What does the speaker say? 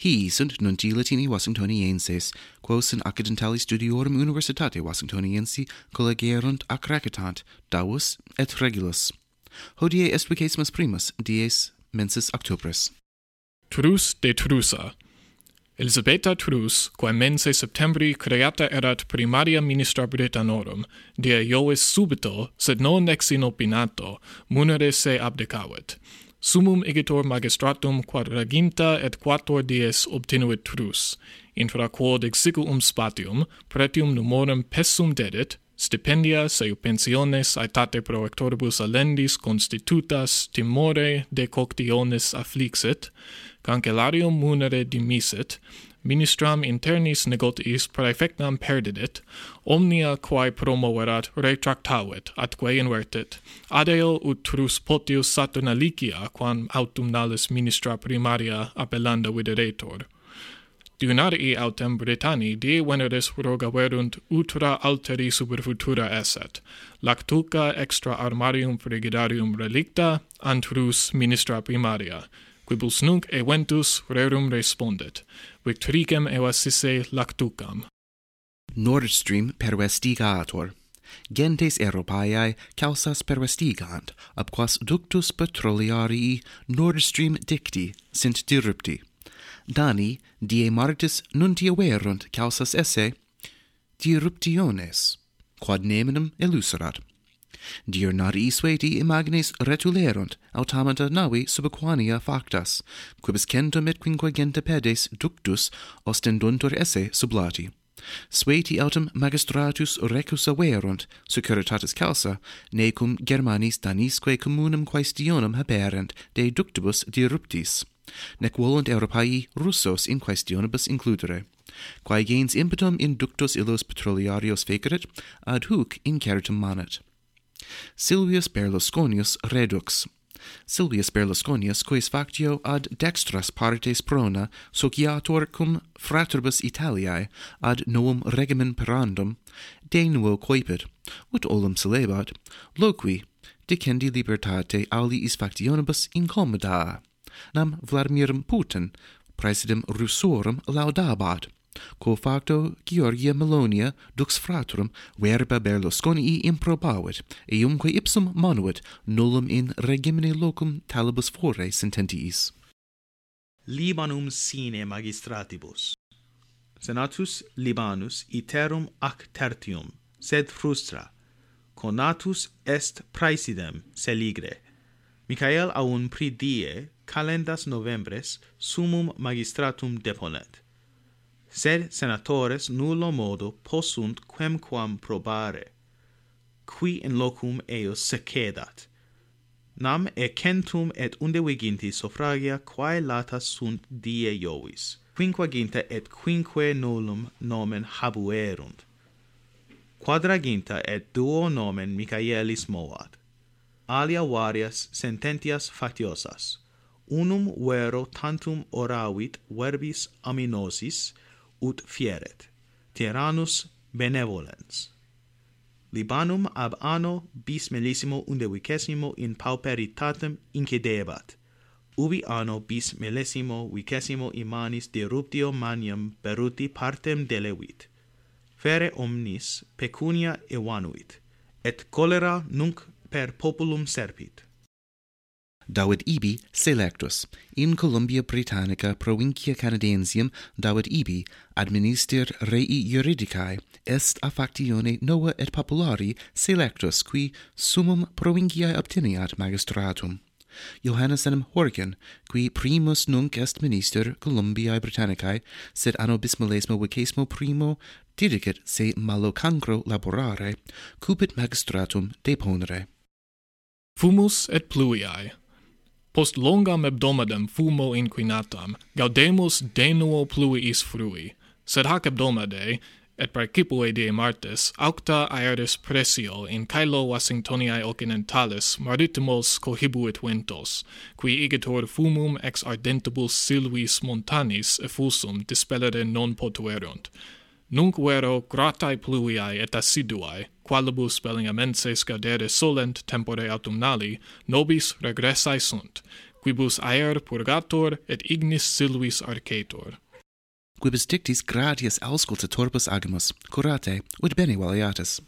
Hi sunt nunti Latini Washingtonienses, quos in accidentali studiorum universitate Washingtoniensi collegerunt ac recitant, davus et regulus. Hodie est vicesimus primus dies mensis octobris. Trus de Trusa Elisabetta Trus, quae mense septembri creata erat primaria ministra Britannorum, die Iovis subito, sed non ex inopinato, munere se abdicavit Summum egitor magistratum quadraginta et quattuor dies obtinuit trus, intra quod exiguum spatium, pretium numorum pessum dedit, stipendia seu pensiones aetate pro ectoribus alendis constitutas timore decoctionis afflixit, cancellarium munere dimisit, ministram internis negotiis praefectam perdidit, omnia quae promoverat retractavit, atque invertit, adeo utrus potius Saturnalicia, quam autumnalis ministra primaria appellanda videretur. Dunarii autem Britanni die veneris rogaverunt utra alteri super futura esset, lactuca extra armarium frigidarium relicta, antrus ministra primaria, quibus nunc eventus rerum respondet, victricem evasisse lactucam. Nord Stream pervestigator. Gentes Europaeae causas pervestigant, ab quas ductus petroliarii Nord Stream dicti sint dirupti. Dani, die martis nuntia verunt causas esse diruptiones, quod neminum elucerat. Diurnari sueti imagines retulerunt, automata navi subquania factas, quibus centum et quinquagenta pedes ductus ostenduntur esse sublati. Sueti autem magistratus recus averunt, securitatis causa, necum Germanis danisque communem quaestionum haberent de ductibus diruptis, nec volunt Europae Russos in quaestionibus includere. Quae gens impetum in ductus illos petroliarios fecerit, ad huc in caritum manet. Silvius Berlusconius redux. Silvius Berlusconius, quis factio ad dextras partes prona sociator cum fratribus Italiae ad novum regimen perandum, de nuo coepit, ut olim celebat, loqui, dicendi libertate aliis factionibus incommoda, nam Vladimirum Putin, praesidem Russorum laudabat, quo facto Georgia Melonia dux fratrum verba Berlusconii improbavit, eumque ipsum manuit nullum in regimine locum talibus fore sententiis. Libanum sine magistratibus. Senatus Libanus iterum ac tertium, sed frustra, conatus est praesidem seligre. Michael aun pridie calendas novembres sumum magistratum deponet sed senatores nullo modo possunt quemquam probare, qui in locum eius secedat, nam ecentum et unde viginti suffragia quae lata sunt die Iovis, quinquaginta et quinque nullum nomen habuerunt, quadraginta et duo nomen Michaelis moat, alia varias sententias factiosas unum vero tantum oravit verbis aminosis, ut fieret, Tyrannus benevolens. Libanum ab anno bis millesimo undevicesimo in pauperitatem incedebat, ubi anno bis millesimo vicesimo imanis deruptio maniam peruti partem delevit, fere omnis pecunia evanuit, et cholera nunc per populum serpit. Dawit Eby selectus in Columbia Britannica provincia Canadiensium Dawit Eby administer rei juridicae est a factione nova et populari selectus qui summum provinciae obteniat magistratum. Johannes enim Horgan, qui primus nunc est minister Columbiae Britannicae, sed anno bismillesimo vicesimo primo didicet se malo cancro laborare, cupit magistratum deponere. Fumus et pluiae, Post longam abdomadam fumo inquinatam, gaudemus de nuo pluiis frui, sed hac abdomade, et percipue die martes, aucta aeris pressio in caelo Washingtoniae occidentalis maritimos cohibuit ventos, qui igitur fumum ex ardentibus silvis montanis effusum dispellere non potuerunt. Nunc vero gratae pluiae et assiduae, qualibus Bellingense scadere solent tempore autumnali, nobis regressae sunt, quibus aer purgator et ignis silvis arcetor. Quibus dictis gratias auscultatorbus agimus, curate, ut bene valiatis.